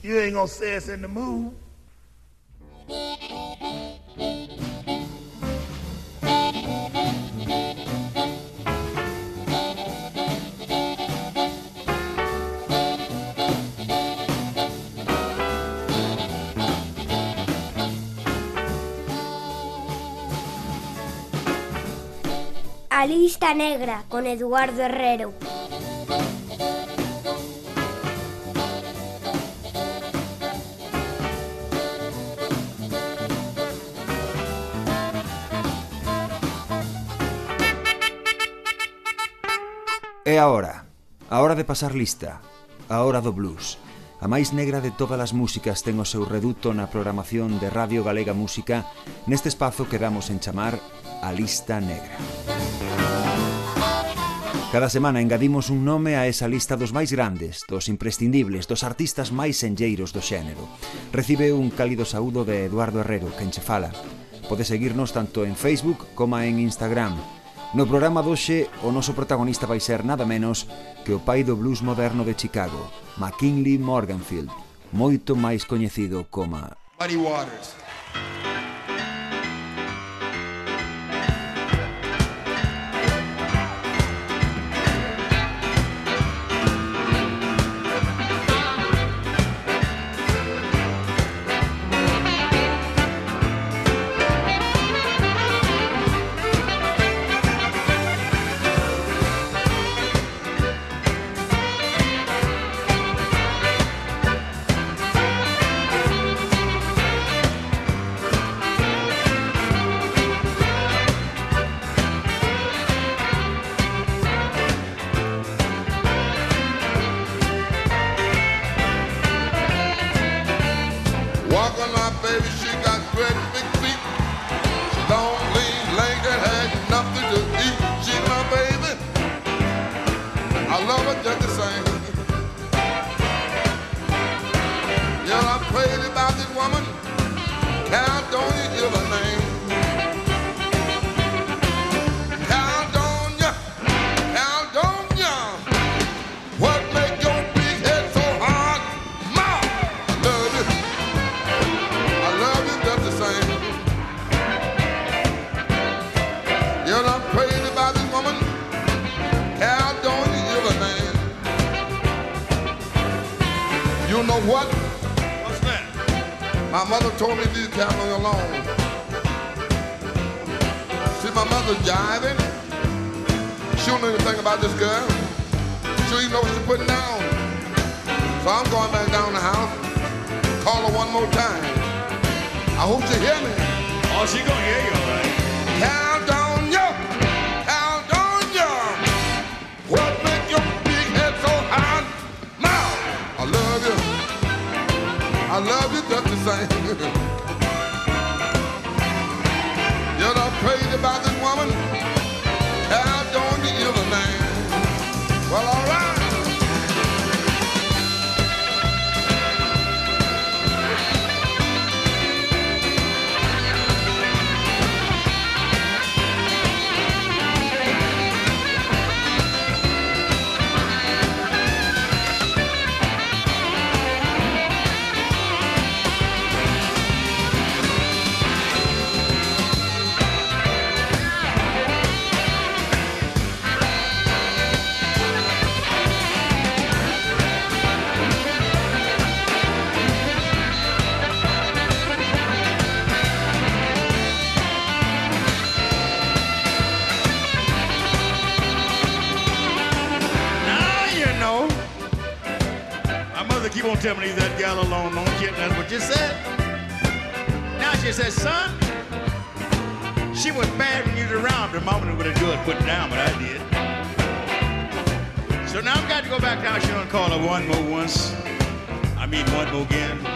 You ain't gonna say it's in the mood. A lista negra con Eduardo Herrero. É a hora. A hora de pasar lista. A hora do blues. A máis negra de todas as músicas ten o seu reduto na programación de Radio Galega Música neste espazo que damos en chamar a lista negra. Cada semana engadimos un nome a esa lista dos máis grandes, dos imprescindibles, dos artistas máis senlleiros do xénero. Recibe un cálido saúdo de Eduardo Herrero, quen che fala. Pode seguirnos tanto en Facebook como en Instagram, No programa doxe, o noso protagonista vai ser nada menos que o pai do blues moderno de Chicago, McKinley Morganfield, moito máis coñecido como Muddy Waters. Crazy about this woman. Caledonia is My mother told me to leave Caledonia alone. See, my mother jiving. She don't know anything about this girl. She don't even know what she's putting down. So I'm going back down the house. Call her one more time. I hope she hear me. Oh, she gonna hear you, You're not crazy about the telling me leave that gal alone. Don't get that's what you said. Now she says, son, she was bad when you was around. Her mama would have good put down, but I did. So now I've got to go back down. She don't call her one more once. I mean one more again.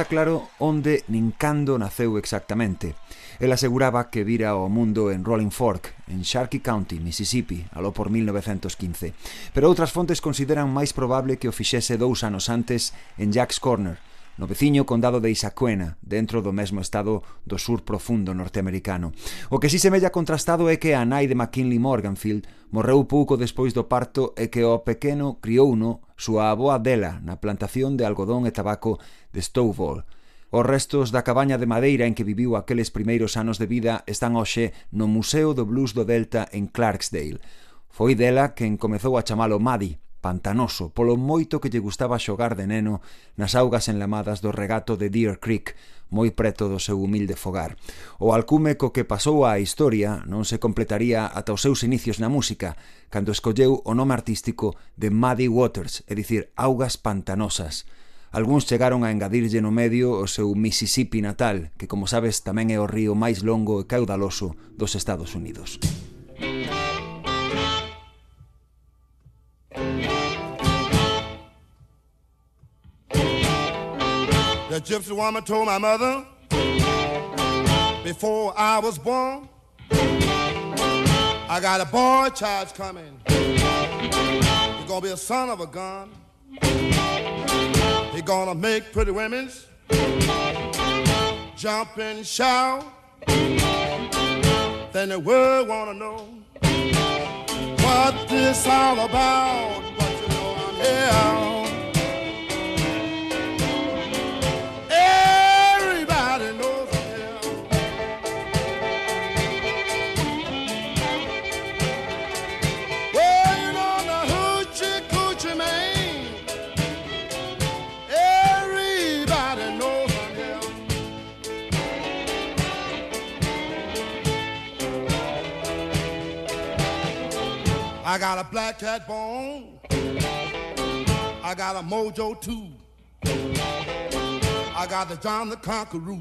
está claro onde nin cando naceu exactamente. El aseguraba que vira o mundo en Rolling Fork, en Sharkey County, Mississippi, aló por 1915. Pero outras fontes consideran máis probable que o fixese dous anos antes en Jack's Corner, no veciño condado de Isacuena, dentro do mesmo estado do sur profundo norteamericano. O que si semella contrastado é que a nai de McKinley Morganfield morreu pouco despois do parto e que o pequeno criouno súa aboa dela na plantación de algodón e tabaco de Stovall, Os restos da cabaña de madeira en que viviu aqueles primeiros anos de vida están hoxe no Museo do Blues do Delta en Clarksdale. Foi dela quen comezou a chamalo Maddie, pantanoso, polo moito que lle gustaba xogar de neno nas augas enlamadas do regato de Deer Creek, moi preto do seu humilde fogar. O alcume co que pasou á historia non se completaría ata os seus inicios na música, cando escolleu o nome artístico de Muddy Waters, é dicir, augas pantanosas. Algúns chegaron a engadirlle no medio o seu Mississippi natal, que como sabes tamén é o río máis longo e caudaloso dos Estados Unidos. The gypsy woman told my mother before I was born, I got a boy child coming. He's gonna be a son of a gun. He's gonna make pretty women jump and shout. Then the world wanna know what this all about. But you know I'm here. I got a black cat bone. I got a mojo too. I got the John the Conqueror.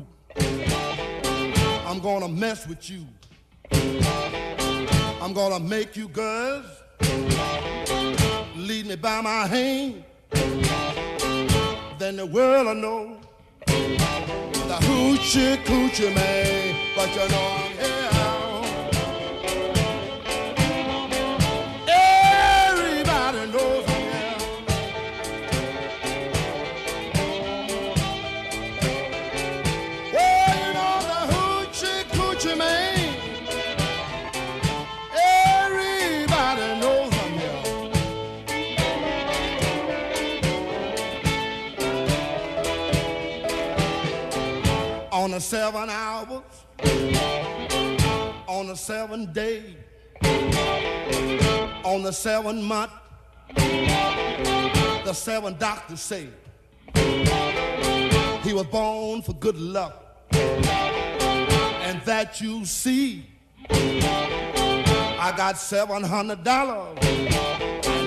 I'm gonna mess with you. I'm gonna make you girls lead me by my hand. Then the world will know the hoochie coochie man. But you know I'm here. The seven hours, on the seven day, on the seven month, the seven doctors say he was born for good luck. And that you see, I got seven hundred dollars.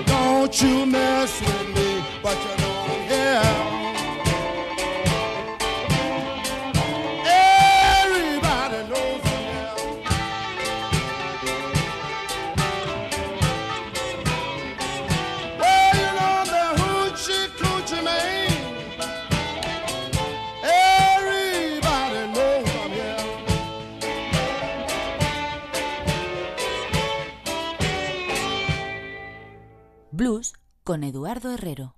Don't you mess with me, but you know, yeah. con Eduardo Herrero.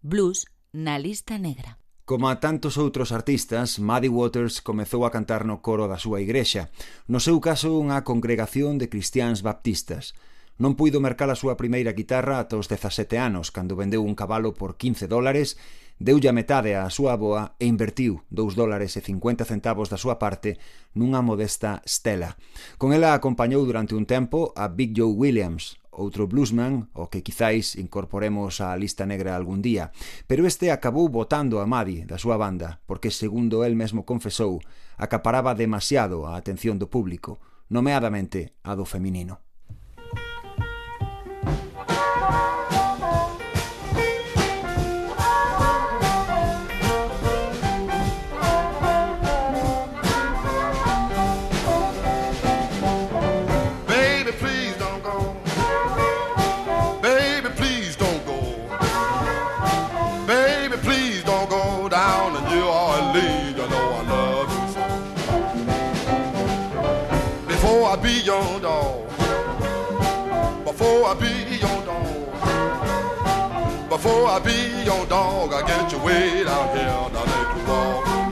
Blues na lista negra. Como a tantos outros artistas, Muddy Waters comezou a cantar no coro da súa igrexa, no seu caso unha congregación de cristiáns baptistas. Non puido mercar a súa primeira guitarra ata os 17 anos, cando vendeu un cabalo por 15 dólares, deulle a metade á súa aboa e invertiu 2 dólares e 50 centavos da súa parte nunha modesta Stella. Con ela acompañou durante un tempo a Big Joe Williams, outro bluesman, o que quizáis incorporemos á lista negra algún día, pero este acabou votando a Maddie da súa banda, porque segundo el mesmo confesou, acaparaba demasiado a atención do público, nomeadamente a do feminino. Before I be your dog, I get you way down here, now let you walk.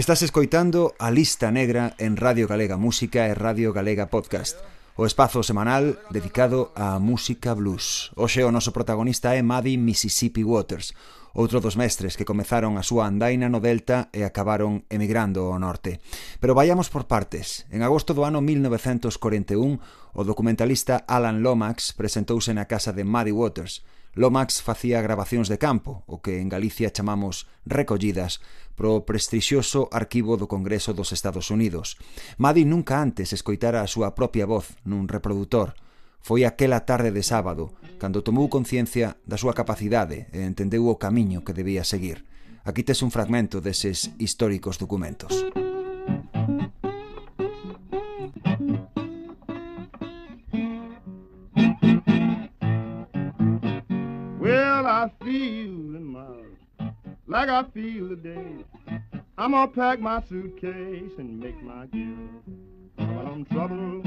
Estás escoitando a Lista Negra en Radio Galega Música e Radio Galega Podcast, o espazo semanal dedicado á música blues. Oxe o noso protagonista é Maddie Mississippi Waters, outro dos mestres que comezaron a súa andaina no Delta e acabaron emigrando ao norte. Pero vayamos por partes. En agosto do ano 1941, o documentalista Alan Lomax presentouse na casa de Maddie Waters, Lomax facía grabacións de campo, o que en Galicia chamamos recollidas, pro prestixioso arquivo do Congreso dos Estados Unidos. Maddie nunca antes escoitara a súa propia voz nun reproductor. Foi aquela tarde de sábado, cando tomou conciencia da súa capacidade e entendeu o camiño que debía seguir. Aquí tes un fragmento deses históricos documentos. Well, I feel in my like I feel today. I'm gonna pack my suitcase and make my give. But I'm trouble.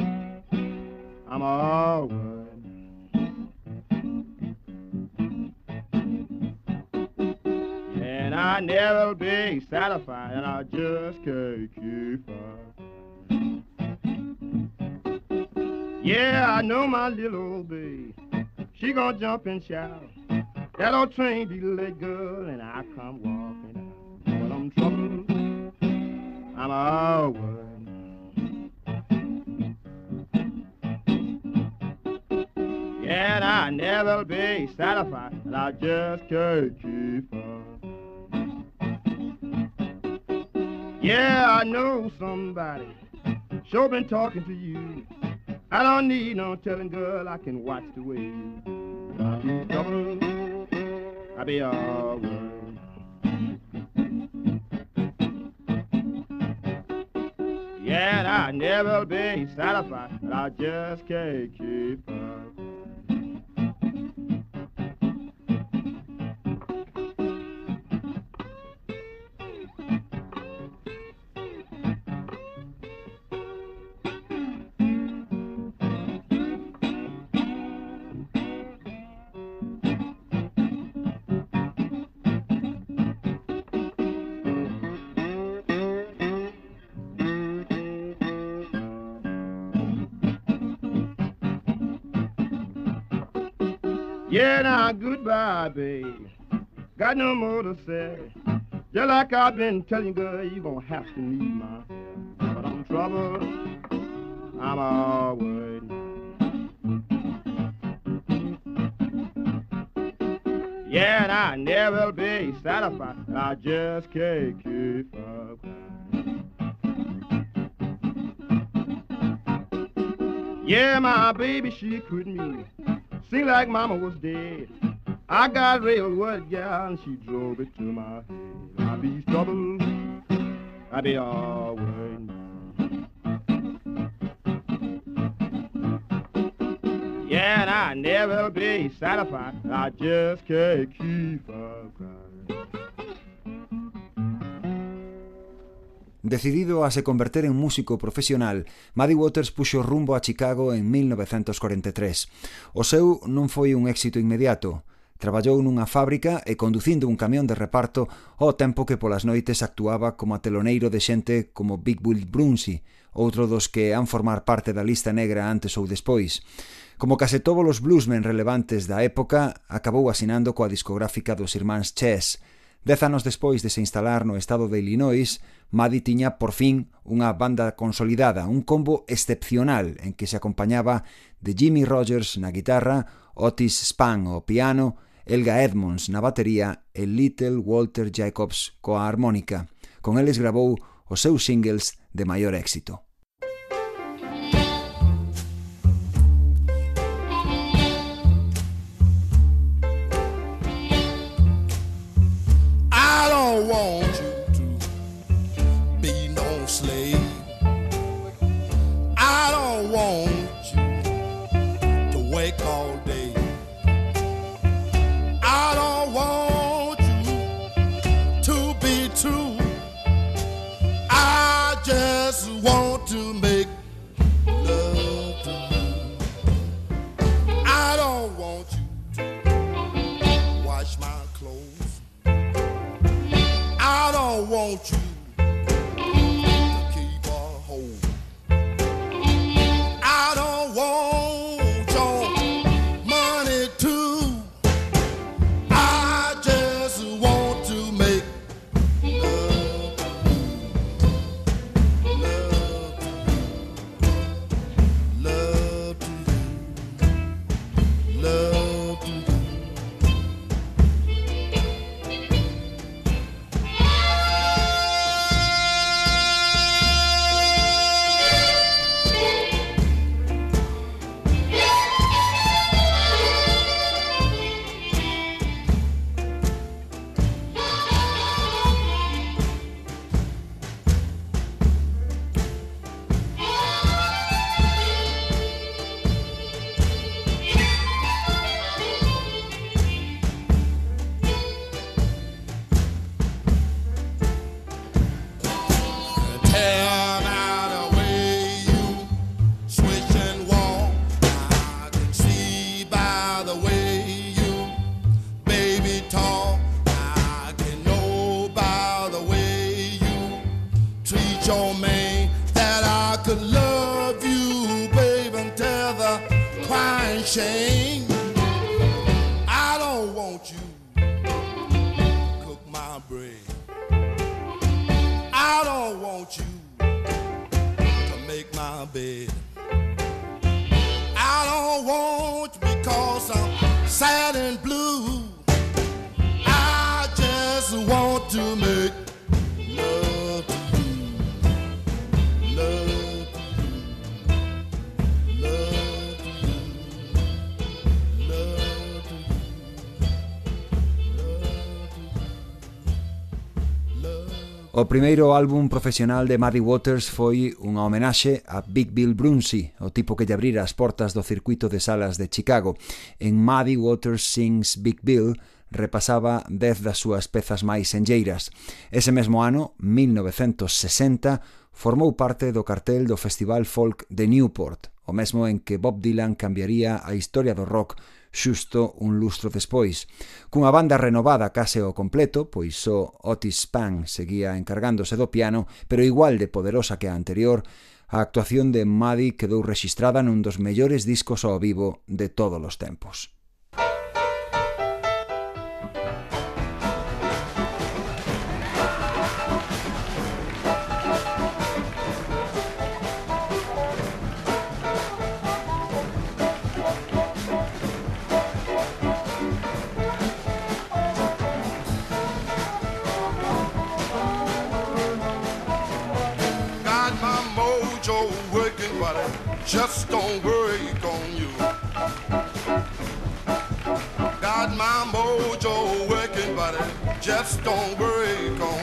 I'm alright. And I never be satisfied, and I just can't keep up. Yeah, I know my little old babe. She gonna jump and shout. That old train be late, girl, and I come walking I'm trouble. I'm alright. Yeah, and I never be satisfied, and I just can't keep up. Yeah, I know somebody. Sure been talking to you. I don't need no telling, girl. I can watch the way you. I'll be alright. Yeah, and I never be satisfied, but I just can't keep up. Goodbye, babe. Got no more to say. Just like I've been telling you, girl, you gonna have to need my. But I'm troubled. I'm all. Yeah, and I never be satisfied. I just can't keep up. Yeah, my baby, she me. Seemed like mama was dead. I got railroad gal and she drove it to my head. I be trouble, I be always. Yeah, and I never be satisfied. I just can't keep up Decidido a se converter en músico profesional, Muddy Waters puxo rumbo a Chicago en 1943. O seu non foi un éxito inmediato, Traballou nunha fábrica e conducindo un camión de reparto ao tempo que polas noites actuaba como ateloneiro de xente como Big Bill Brunsi, outro dos que han formar parte da lista negra antes ou despois. Como case todos os bluesmen relevantes da época, acabou asinando coa discográfica dos irmáns Chess, Dez anos despois de se instalar no estado de Illinois, Maddy tiña por fin unha banda consolidada, un combo excepcional en que se acompañaba de Jimmy Rogers na guitarra, Otis Spann ao piano, Elga Edmonds na batería e Little Walter Jacobs coa armónica. Con eles grabou os seus singles de maior éxito. won't O primeiro álbum profesional de Muddy Waters foi unha homenaxe a Big Bill Brunsey, o tipo que lle abrira as portas do circuito de salas de Chicago. En Muddy Waters Sings Big Bill repasaba dez das súas pezas máis enlleiras. Ese mesmo ano, 1960, formou parte do cartel do Festival Folk de Newport, o mesmo en que Bob Dylan cambiaría a historia do rock xusto un lustro despois. Cunha banda renovada case ao completo, pois só Otis Spann seguía encargándose do piano, pero igual de poderosa que a anterior, a actuación de Maddy quedou rexistrada nun dos mellores discos ao vivo de todos os tempos. Just don't break on you. Got my mojo working, but it just don't break on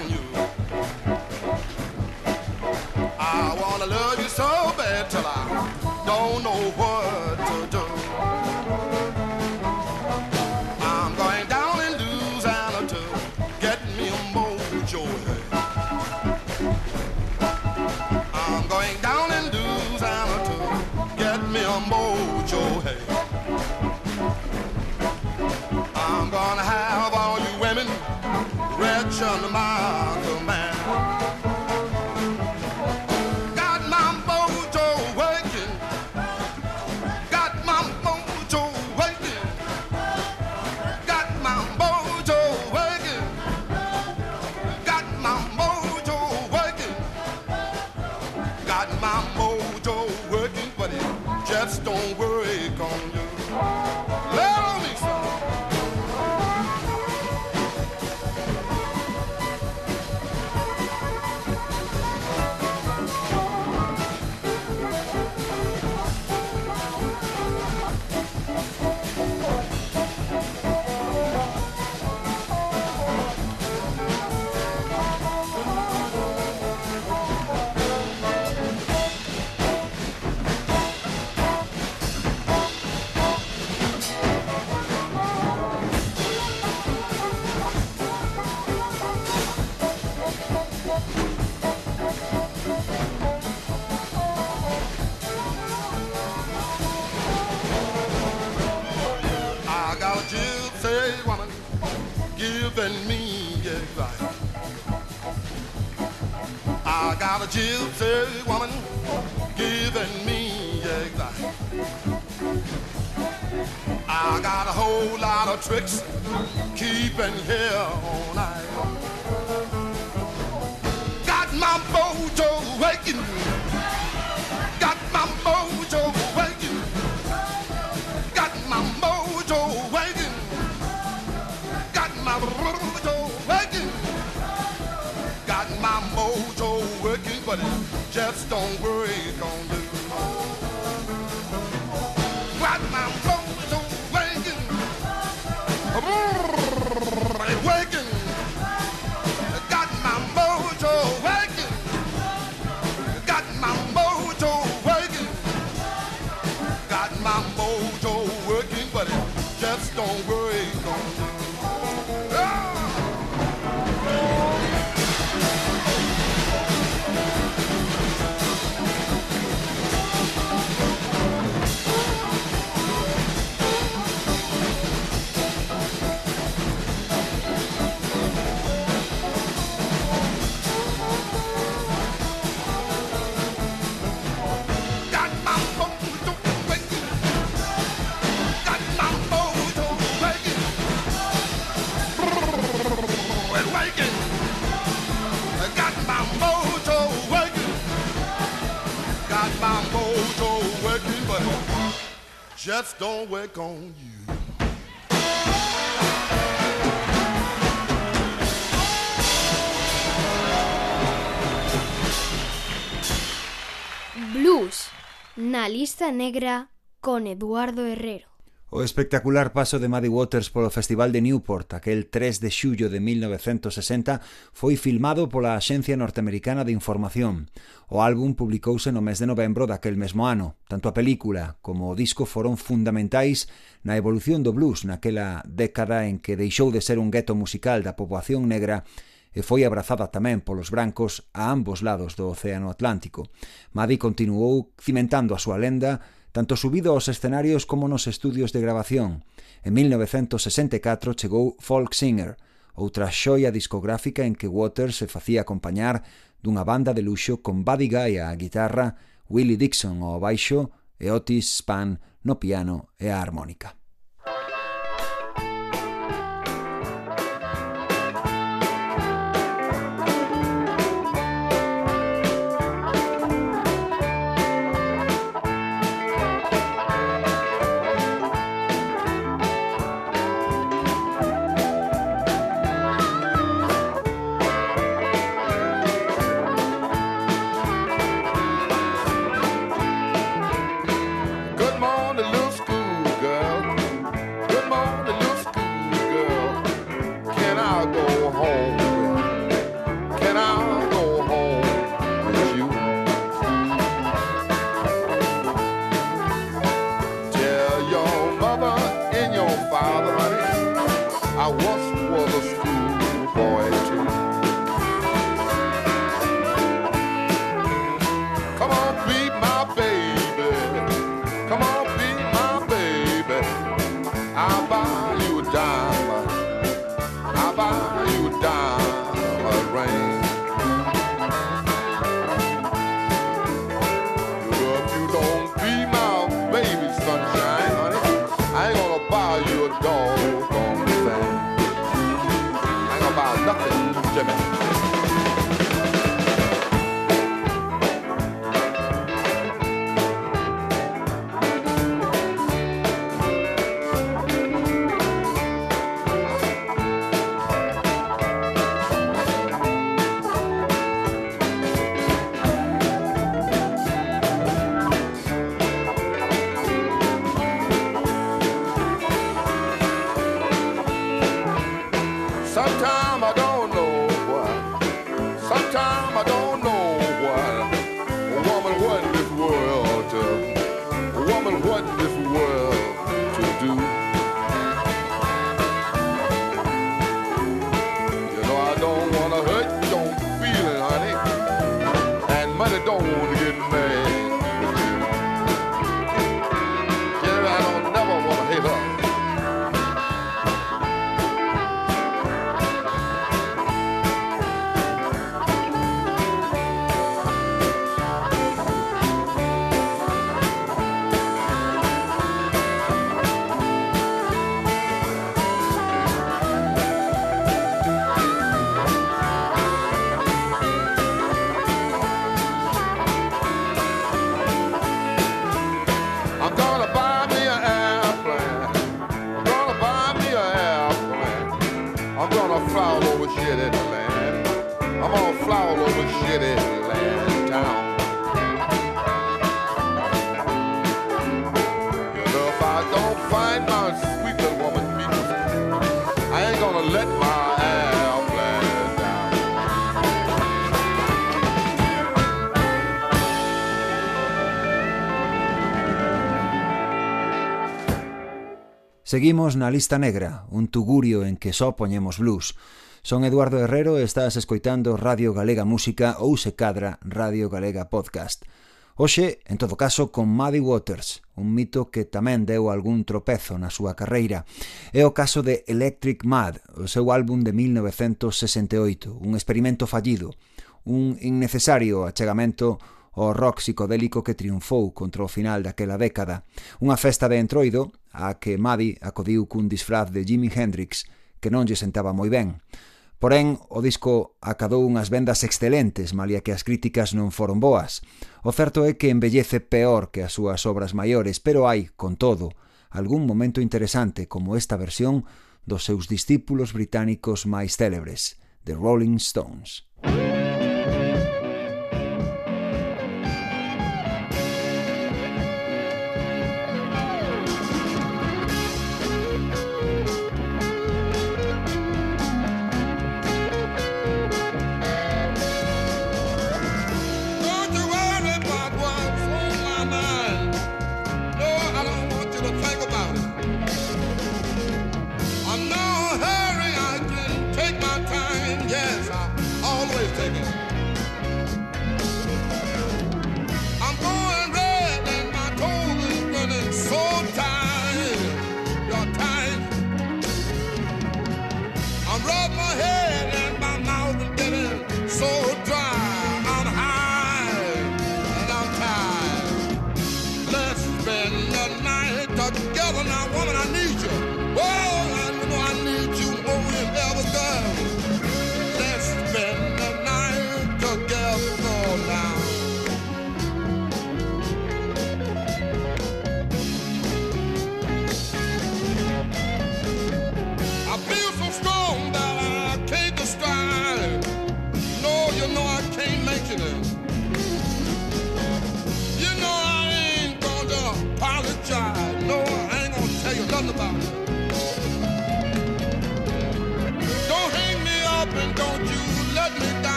and his just don't work on you. Blues, na lista negra con Eduardo Herrero. O espectacular paso de Muddy Waters polo Festival de Newport aquel 3 de xullo de 1960 foi filmado pola Axencia Norteamericana de Información. O álbum publicouse no mes de novembro daquel mesmo ano. Tanto a película como o disco foron fundamentais na evolución do blues naquela década en que deixou de ser un gueto musical da poboación negra e foi abrazada tamén polos brancos a ambos lados do Océano Atlántico. Maddy continuou cimentando a súa lenda tanto subido aos escenarios como nos estudios de grabación. En 1964 chegou Folk Singer, outra xoia discográfica en que Waters se facía acompañar dunha banda de luxo con Buddy Guy á guitarra, Willie Dixon ao baixo e Otis Spann no piano e a armónica. Seguimos na lista negra, un tugurio en que só poñemos blues. Son Eduardo Herrero e estás escoitando Radio Galega Música ou se cadra Radio Galega Podcast. Hoxe, en todo caso, con Muddy Waters, un mito que tamén deu algún tropezo na súa carreira. É o caso de Electric Mad, o seu álbum de 1968, un experimento fallido, un innecesario achegamento ao rock psicodélico que triunfou contra o final daquela década. Unha festa de entroido a que Mavi acodiu cun disfraz de Jimi Hendrix que non lle sentaba moi ben. Porén, o disco acadou unhas vendas excelentes, malia que as críticas non foron boas. O certo é que embellece peor que as súas obras maiores, pero hai, con todo, algún momento interesante como esta versión dos seus discípulos británicos máis célebres, The Rolling Stones.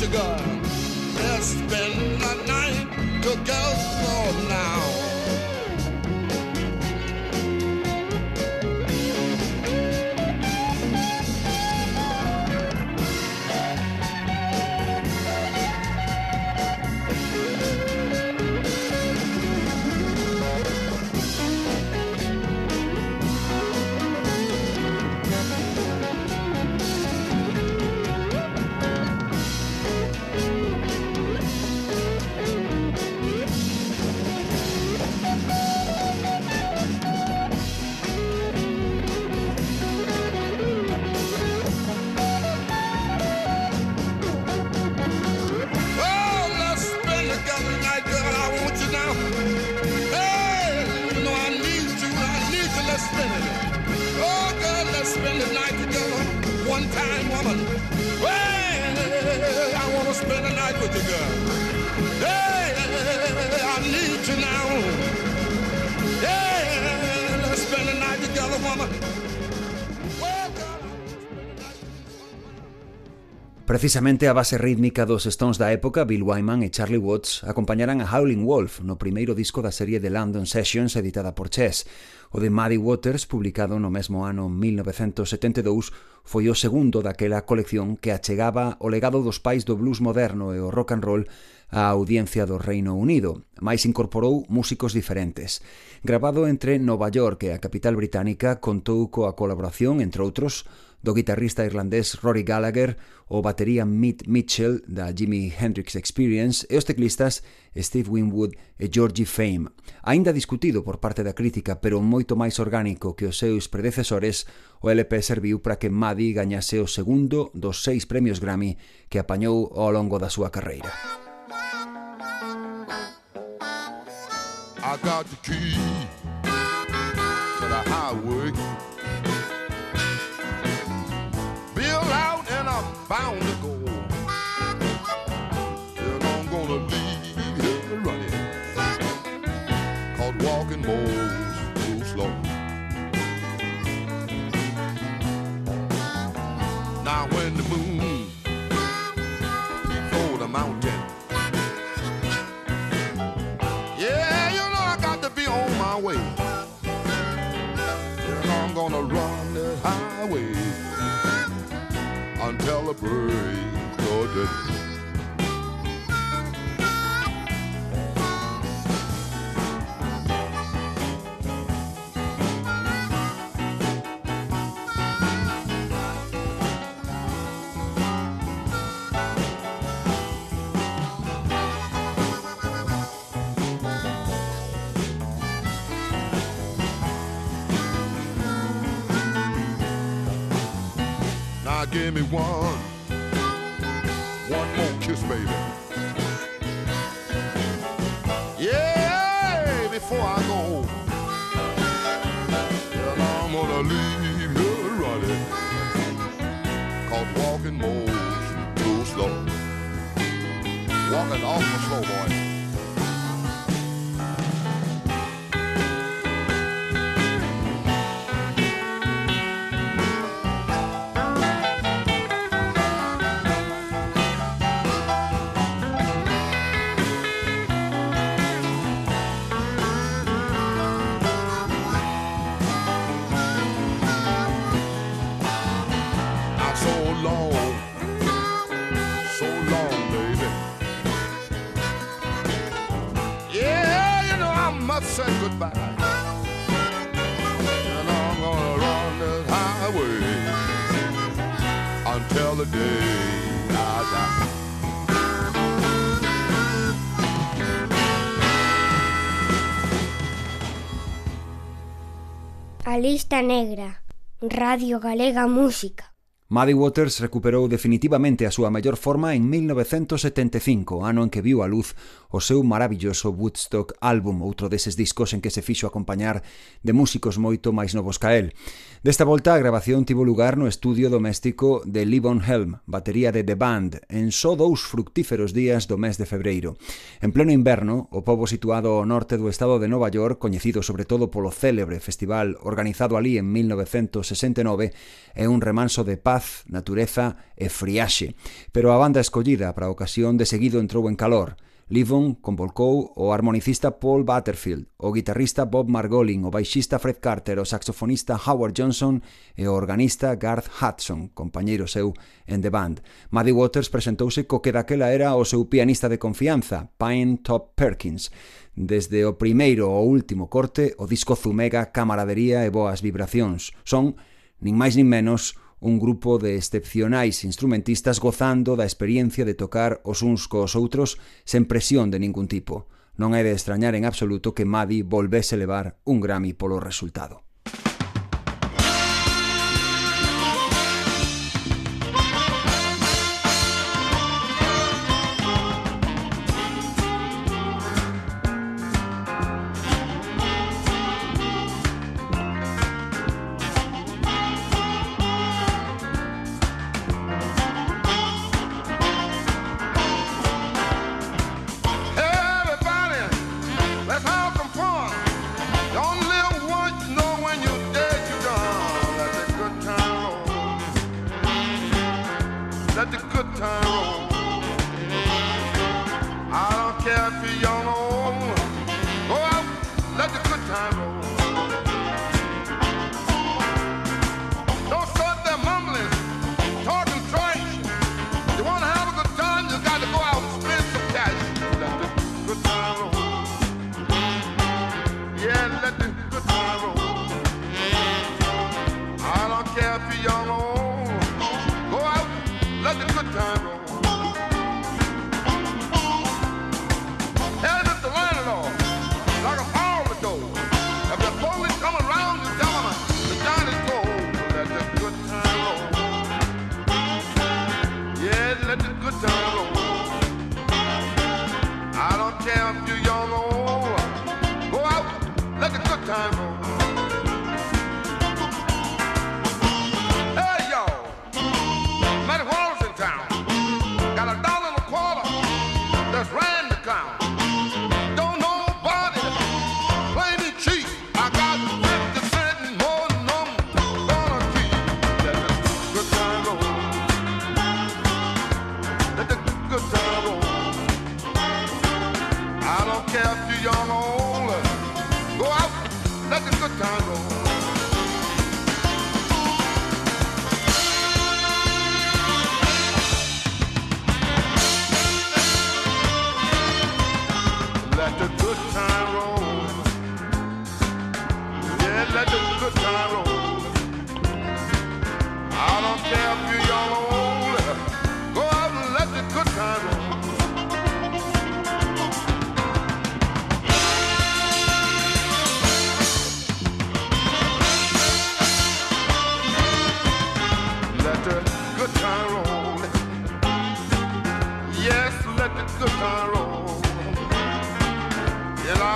to God. There's been a night. Precisamente a base rítmica dos Stones da época, Bill Wyman e Charlie Watts acompañarán a Howling Wolf no primeiro disco da serie de London Sessions editada por Chess. O de Muddy Waters, publicado no mesmo ano 1972, foi o segundo daquela colección que achegaba o legado dos pais do blues moderno e o rock and roll á audiencia do Reino Unido, máis incorporou músicos diferentes. Grabado entre Nova York e a capital británica, contou coa colaboración, entre outros, do guitarrista irlandés Rory Gallagher, o batería Mitt Mitchell da Jimi Hendrix Experience e os teclistas Steve Winwood e Georgie Fame. Aínda discutido por parte da crítica, pero moito máis orgánico que os seus predecesores, o LP serviu para que Maddy gañase o segundo dos seis premios Grammy que apañou ao longo da súa carreira. I got the key to the highway bound to go. And I'm gonna leave here running. Cause walking moves too slow. Now when the moon before the mountain. Yeah, you know I got to be on my way. And I'm gonna run the highway Celebrate Calibre, Jordan. One lista negra. Radio Galega Música. Muddy Waters recuperou definitivamente a súa mellor forma en 1975, ano en que viu a luz o seu maravilloso Woodstock álbum, outro deses discos en que se fixo acompañar de músicos moito máis novos ca el. Desta volta, a grabación tivo lugar no estudio doméstico de Livon Helm, batería de The Band, en só dous fructíferos días do mes de febreiro. En pleno inverno, o pobo situado ao norte do estado de Nova York, coñecido sobre todo polo célebre festival organizado ali en 1969, é un remanso de paz paz, natureza e friaxe, pero a banda escollida para a ocasión de seguido entrou en calor. Livon convolcou o harmonicista Paul Butterfield, o guitarrista Bob Margolin, o baixista Fred Carter, o saxofonista Howard Johnson e o organista Garth Hudson, compañeiro seu en The Band. Muddy Waters presentouse co que daquela era o seu pianista de confianza, Pine Top Perkins. Desde o primeiro ao último corte, o disco zumega camaradería e boas vibracións. Son, nin máis nin menos, un grupo de excepcionais instrumentistas gozando da experiencia de tocar os uns cos outros sen presión de ningún tipo. Non é de extrañar en absoluto que Madi volvese levar un Grammy polo resultado.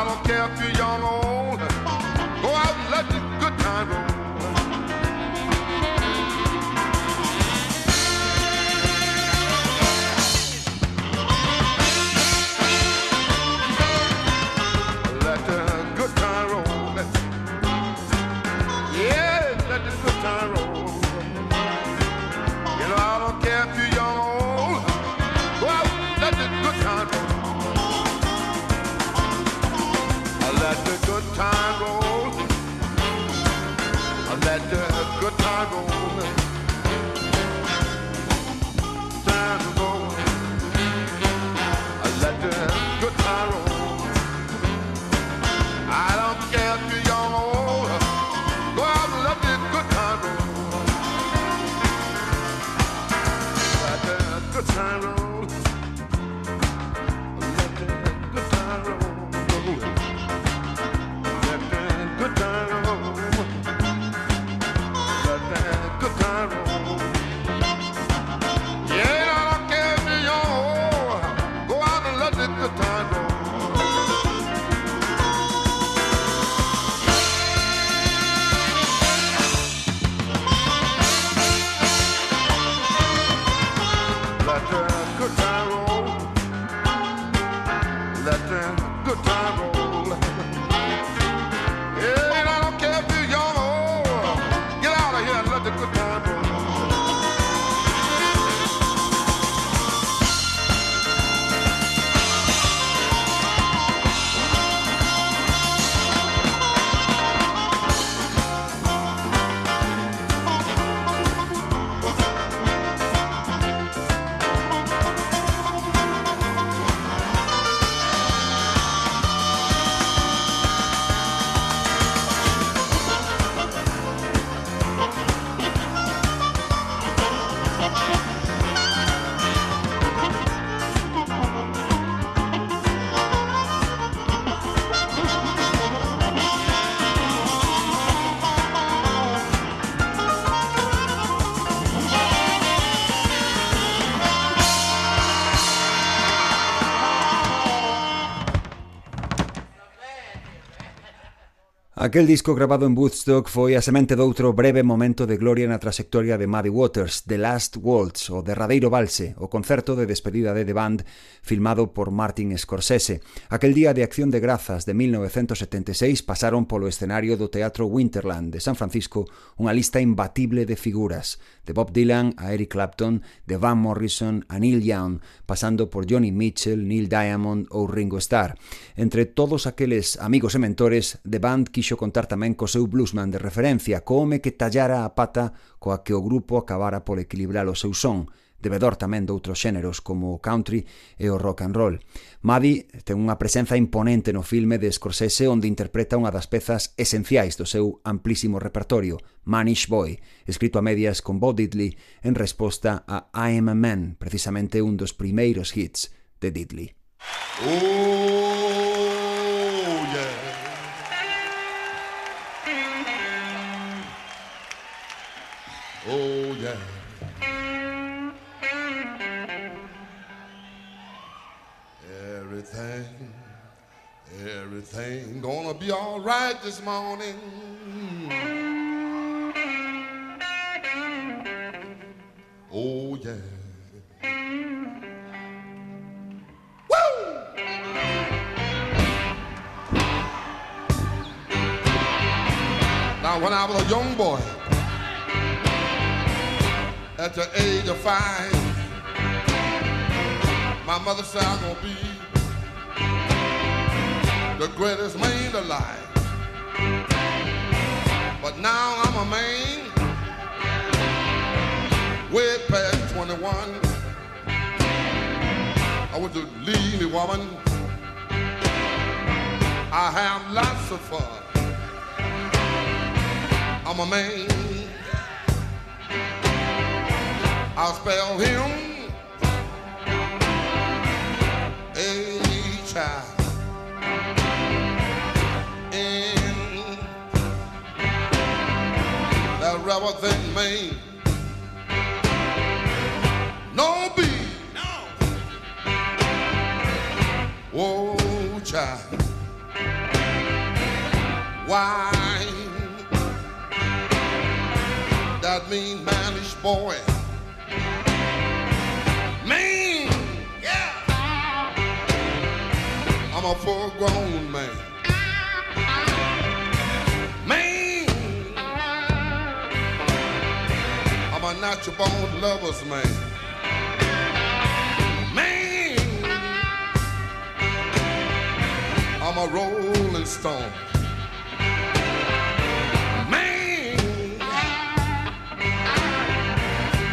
I don't care if you're young or old. Go out and let the good time roll. Chicago. Aquel disco grabado en Woodstock foi a semente doutro breve momento de gloria na trayectoria de Muddy Waters, The Last Waltz, o derradeiro valse, o concerto de despedida de The Band filmado por Martin Scorsese. Aquel día de Acción de Grazas de 1976 pasaron polo escenario do Teatro Winterland de San Francisco unha lista imbatible de figuras, de Bob Dylan a Eric Clapton, de Van Morrison a Neil Young, pasando por Johnny Mitchell, Neil Diamond ou Ringo Starr. Entre todos aqueles amigos e mentores, The Band quixo fixo contar tamén co seu bluesman de referencia, co home que tallara a pata coa que o grupo acabara por equilibrar o seu son, devedor tamén de outros xéneros como o country e o rock and roll. Maddy ten unha presenza imponente no filme de Scorsese onde interpreta unha das pezas esenciais do seu amplísimo repertorio, Manish Boy, escrito a medias con Bo Diddley en resposta a I Am a Man, precisamente un dos primeiros hits de Diddley. Oh! Everything, everything gonna be all right this morning. Oh, yeah. Now, when I was a young boy, at the age of five, my mother said I'm gonna be the greatest man alive. But now I'm a man, way past 21. I want to leave me, woman. I have lots of fun. I'm a man. I'll spell him a child. lower than Maine. No be. No. Oh, child. why That mean manish boy. Maine. Yeah. I'm a full grown man. I'm a natural born lover's man. Man, I'm a rolling stone. Man,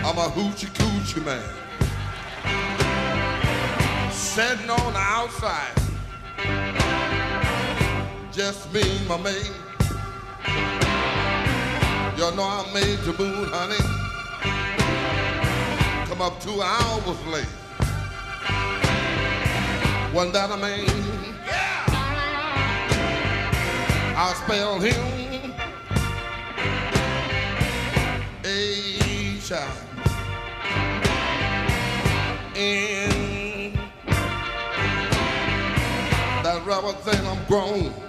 I'm a hoochie coochie man. Sitting on the outside, just me my mate. You know I made the moon, honey. Up two hours late. Wasn't that a man? Yeah. I spelled him a child. In that rubber thing, I'm grown.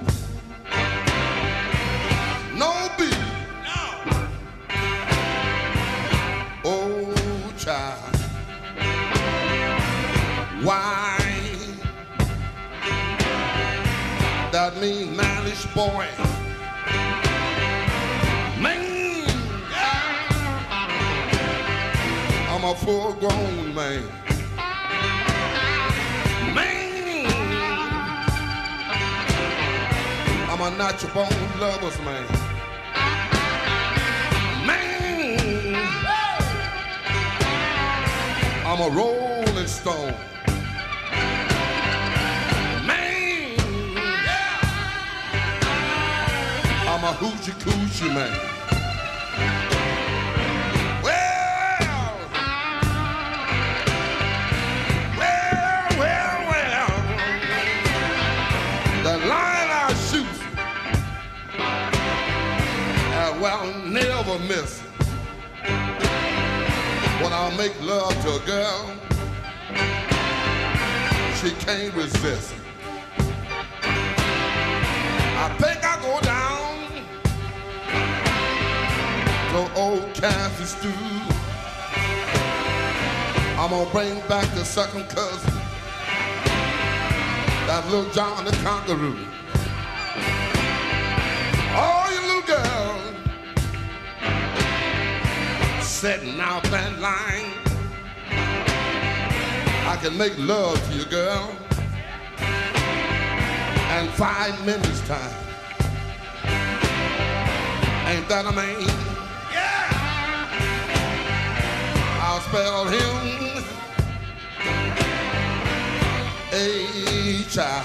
Mean manish boy. Man, I'm a full grown man. Man, I'm a natural born lover's man. Man, I'm a rolling stone. I'm a hoochie coochie man. Well, well, well, well. The line I shoot, uh, well, never miss. When I make love to a girl, she can't resist. To old Cassie stew. I'm gonna bring back the second cousin, that little John the Conqueror. All you little girls setting out that line. I can make love to you, girl, in five minutes time. Ain't that a man? Spell him H I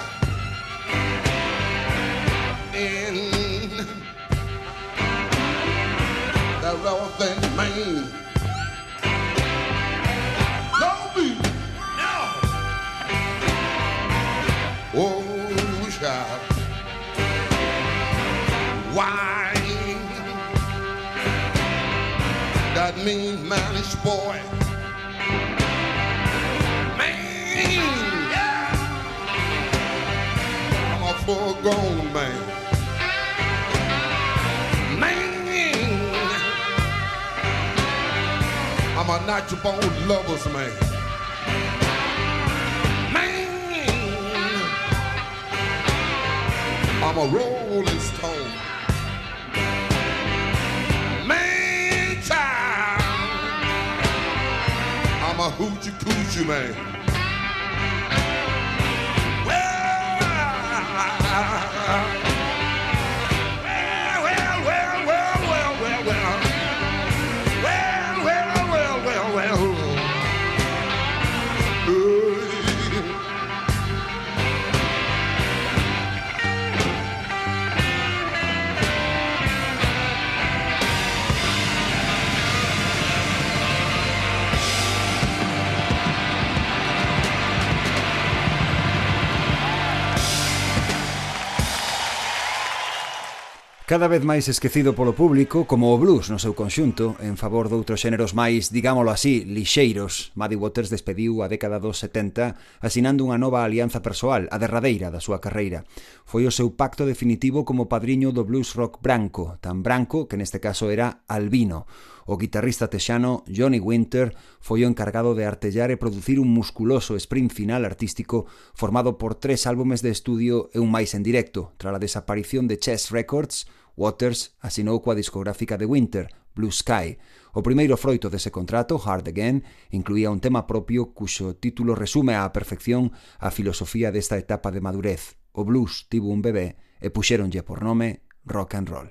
N. That relevant man. No be. No. Oh, child. Why? That mean manish boy. I'm a grown man. Man! I'm a natural born lover's man. Man! I'm a rolling stone. Man, child. I'm a hoochie coochie man. cada vez máis esquecido polo público como o blues no seu conxunto en favor doutros xéneros máis, digámoslo así, lixeiros. Muddy Waters despediu a década dos 70 asinando unha nova alianza persoal, a derradeira da súa carreira. Foi o seu pacto definitivo como padriño do blues rock branco, tan branco que neste caso era albino O guitarrista texano Johnny Winter foi o encargado de artellar e producir un musculoso sprint final artístico formado por tres álbumes de estudio e un máis en directo. Tras a desaparición de Chess Records, Waters asinou coa discográfica de Winter, Blue Sky. O primeiro froito dese contrato, Hard Again, incluía un tema propio cuxo título resume á perfección a filosofía desta etapa de madurez. O blues tivo un bebé e puxéronlle por nome rock and roll.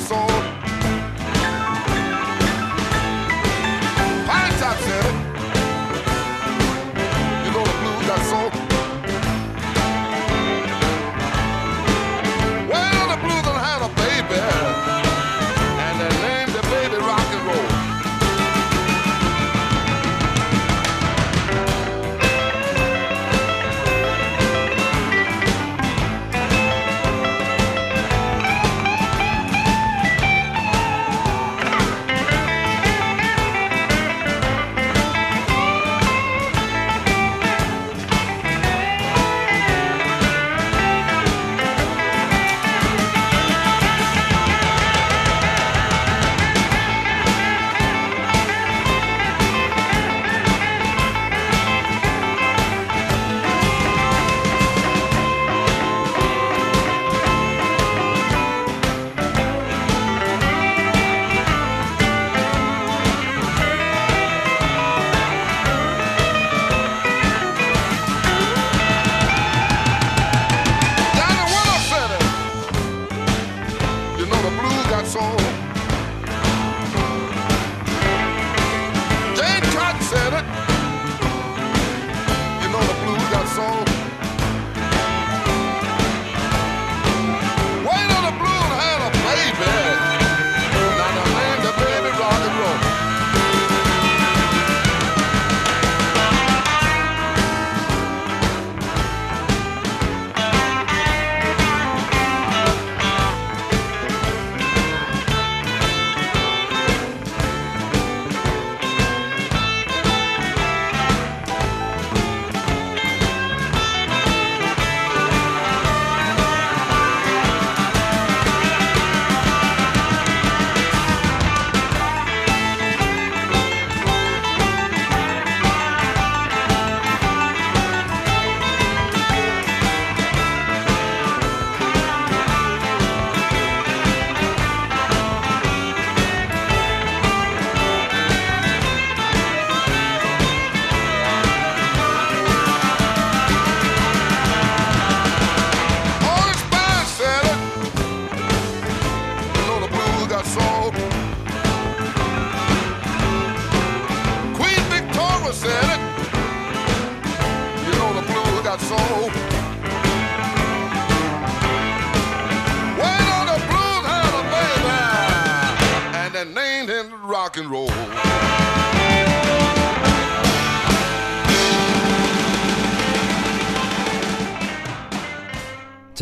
soul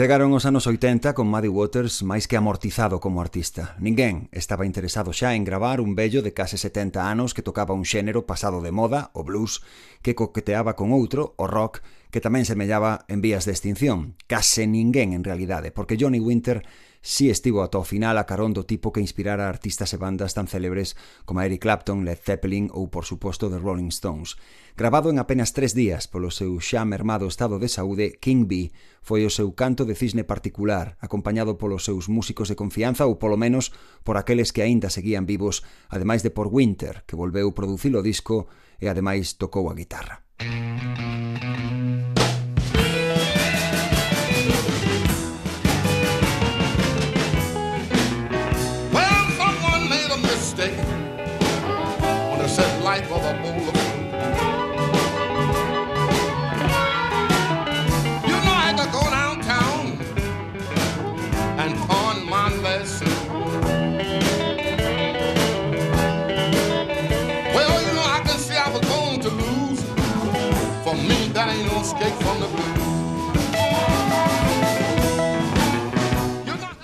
Chegaron os anos 80 con Muddy Waters máis que amortizado como artista. Ninguén estaba interesado xa en gravar un vello de case 70 anos que tocaba un xénero pasado de moda, o blues, que coqueteaba con outro, o rock, que tamén semellaba en vías de extinción. Case ninguén en realidade, porque Johnny Winter si estivo ata o final a carón do tipo que inspirara artistas e bandas tan célebres como Eric Clapton, Led Zeppelin ou, por suposto, The Rolling Stones. Grabado en apenas tres días polo seu xa mermado estado de saúde, King Bee foi o seu canto de cisne particular, acompañado polos seus músicos de confianza ou polo menos por aqueles que aínda seguían vivos, ademais de por Winter, que volveu producir o disco e ademais tocou a guitarra.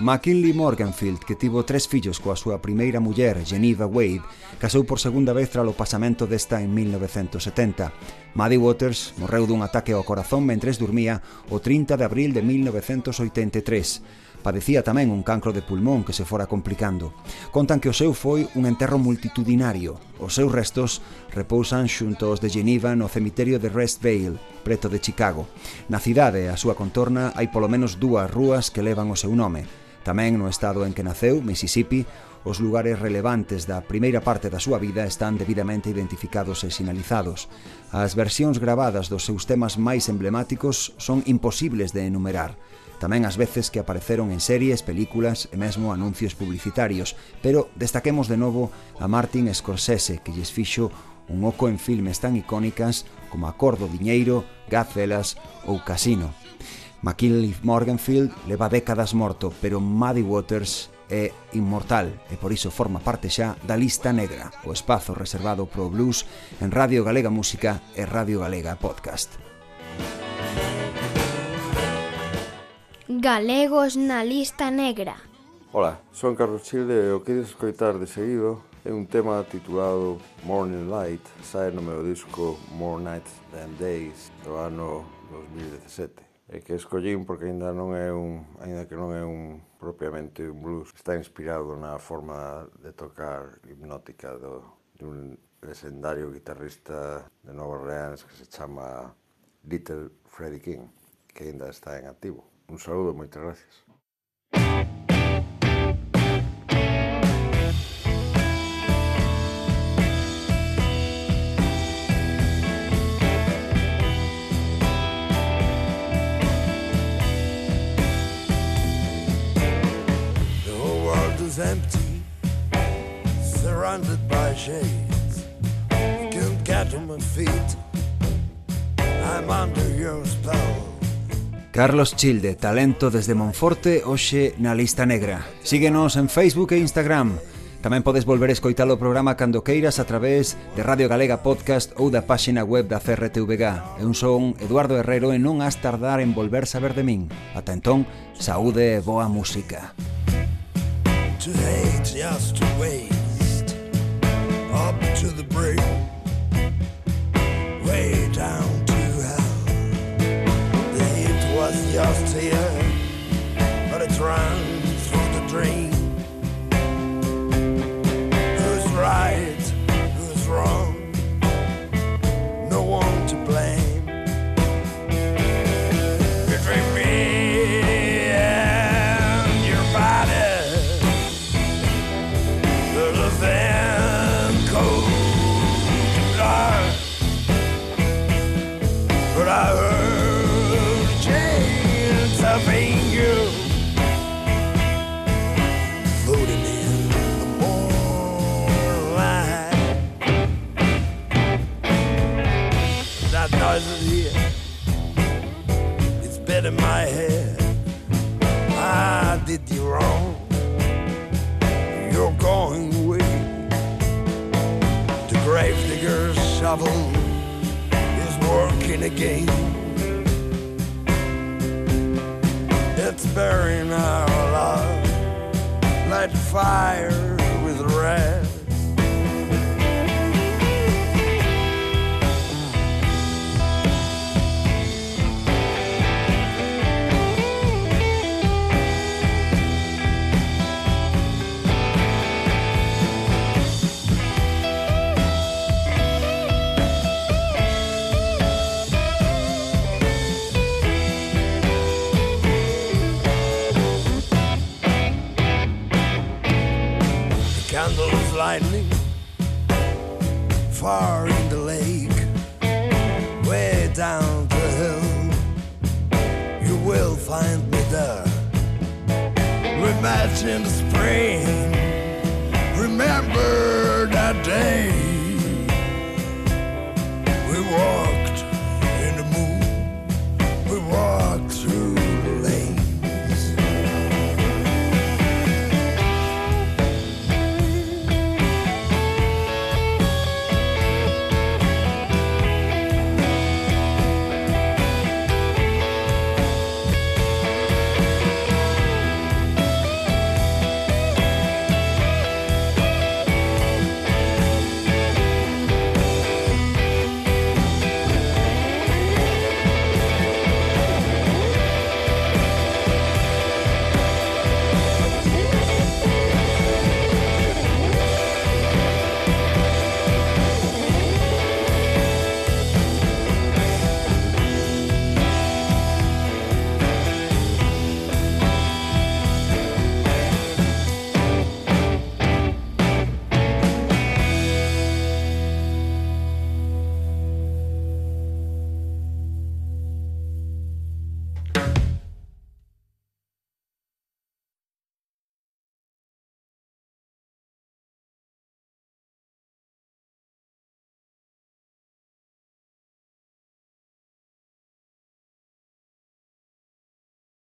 McKinley Morganfield, que tivo tres fillos coa súa primeira muller, Geneva Wade, casou por segunda vez tras o pasamento desta en 1970. Maddie Waters morreu dun ataque ao corazón mentres dormía o 30 de abril de 1983 padecía tamén un cancro de pulmón que se fora complicando. Contan que o seu foi un enterro multitudinario. Os seus restos repousan xunto aos de Geneva no cemiterio de Rest Vale, preto de Chicago. Na cidade, a súa contorna, hai polo menos dúas rúas que levan o seu nome. Tamén no estado en que naceu, Mississippi, os lugares relevantes da primeira parte da súa vida están debidamente identificados e sinalizados. As versións gravadas dos seus temas máis emblemáticos son imposibles de enumerar. Tamén as veces que apareceron en series, películas e mesmo anuncios publicitarios, pero destaquemos de novo a Martin Scorsese, que lles fixo un oco en filmes tan icónicas como Acordo Diñeiro, Gacelas ou Casino. McKinley Morganfield leva décadas morto, pero Muddy Waters é inmortal e por iso forma parte xa da lista negra, o espazo reservado pro blues en Radio Galega Música e Radio Galega Podcast. Galegos na lista negra. Ola, son Carlos Childe e o que ides escoitar de seguido é un tema titulado Morning Light, sae no meu disco More Nights Than Days do ano 2017 e que escollín porque aínda non é un aínda que non é un propiamente un blues, está inspirado na forma de tocar hipnótica do dun legendario guitarrista de Nova Orleans que se chama Little Freddie King, que aínda está en activo. Un saludo, moitas gracias. empty, surrounded by shades. You can't get on my feet. I'm under your spell. Carlos Childe, talento desde Monforte, hoxe na lista negra. Síguenos en Facebook e Instagram. Tamén podes volver a escoitar o programa cando queiras a través de Radio Galega Podcast ou da páxina web da CRTVG. Eu son Eduardo Herrero e non has tardar en volver saber de min. Ata entón, saúde e boa música. To hate, just to waste. Up to the brink, way down to hell. The heat was just here, but it's run trouble is working again. It's burying our love like fire with red.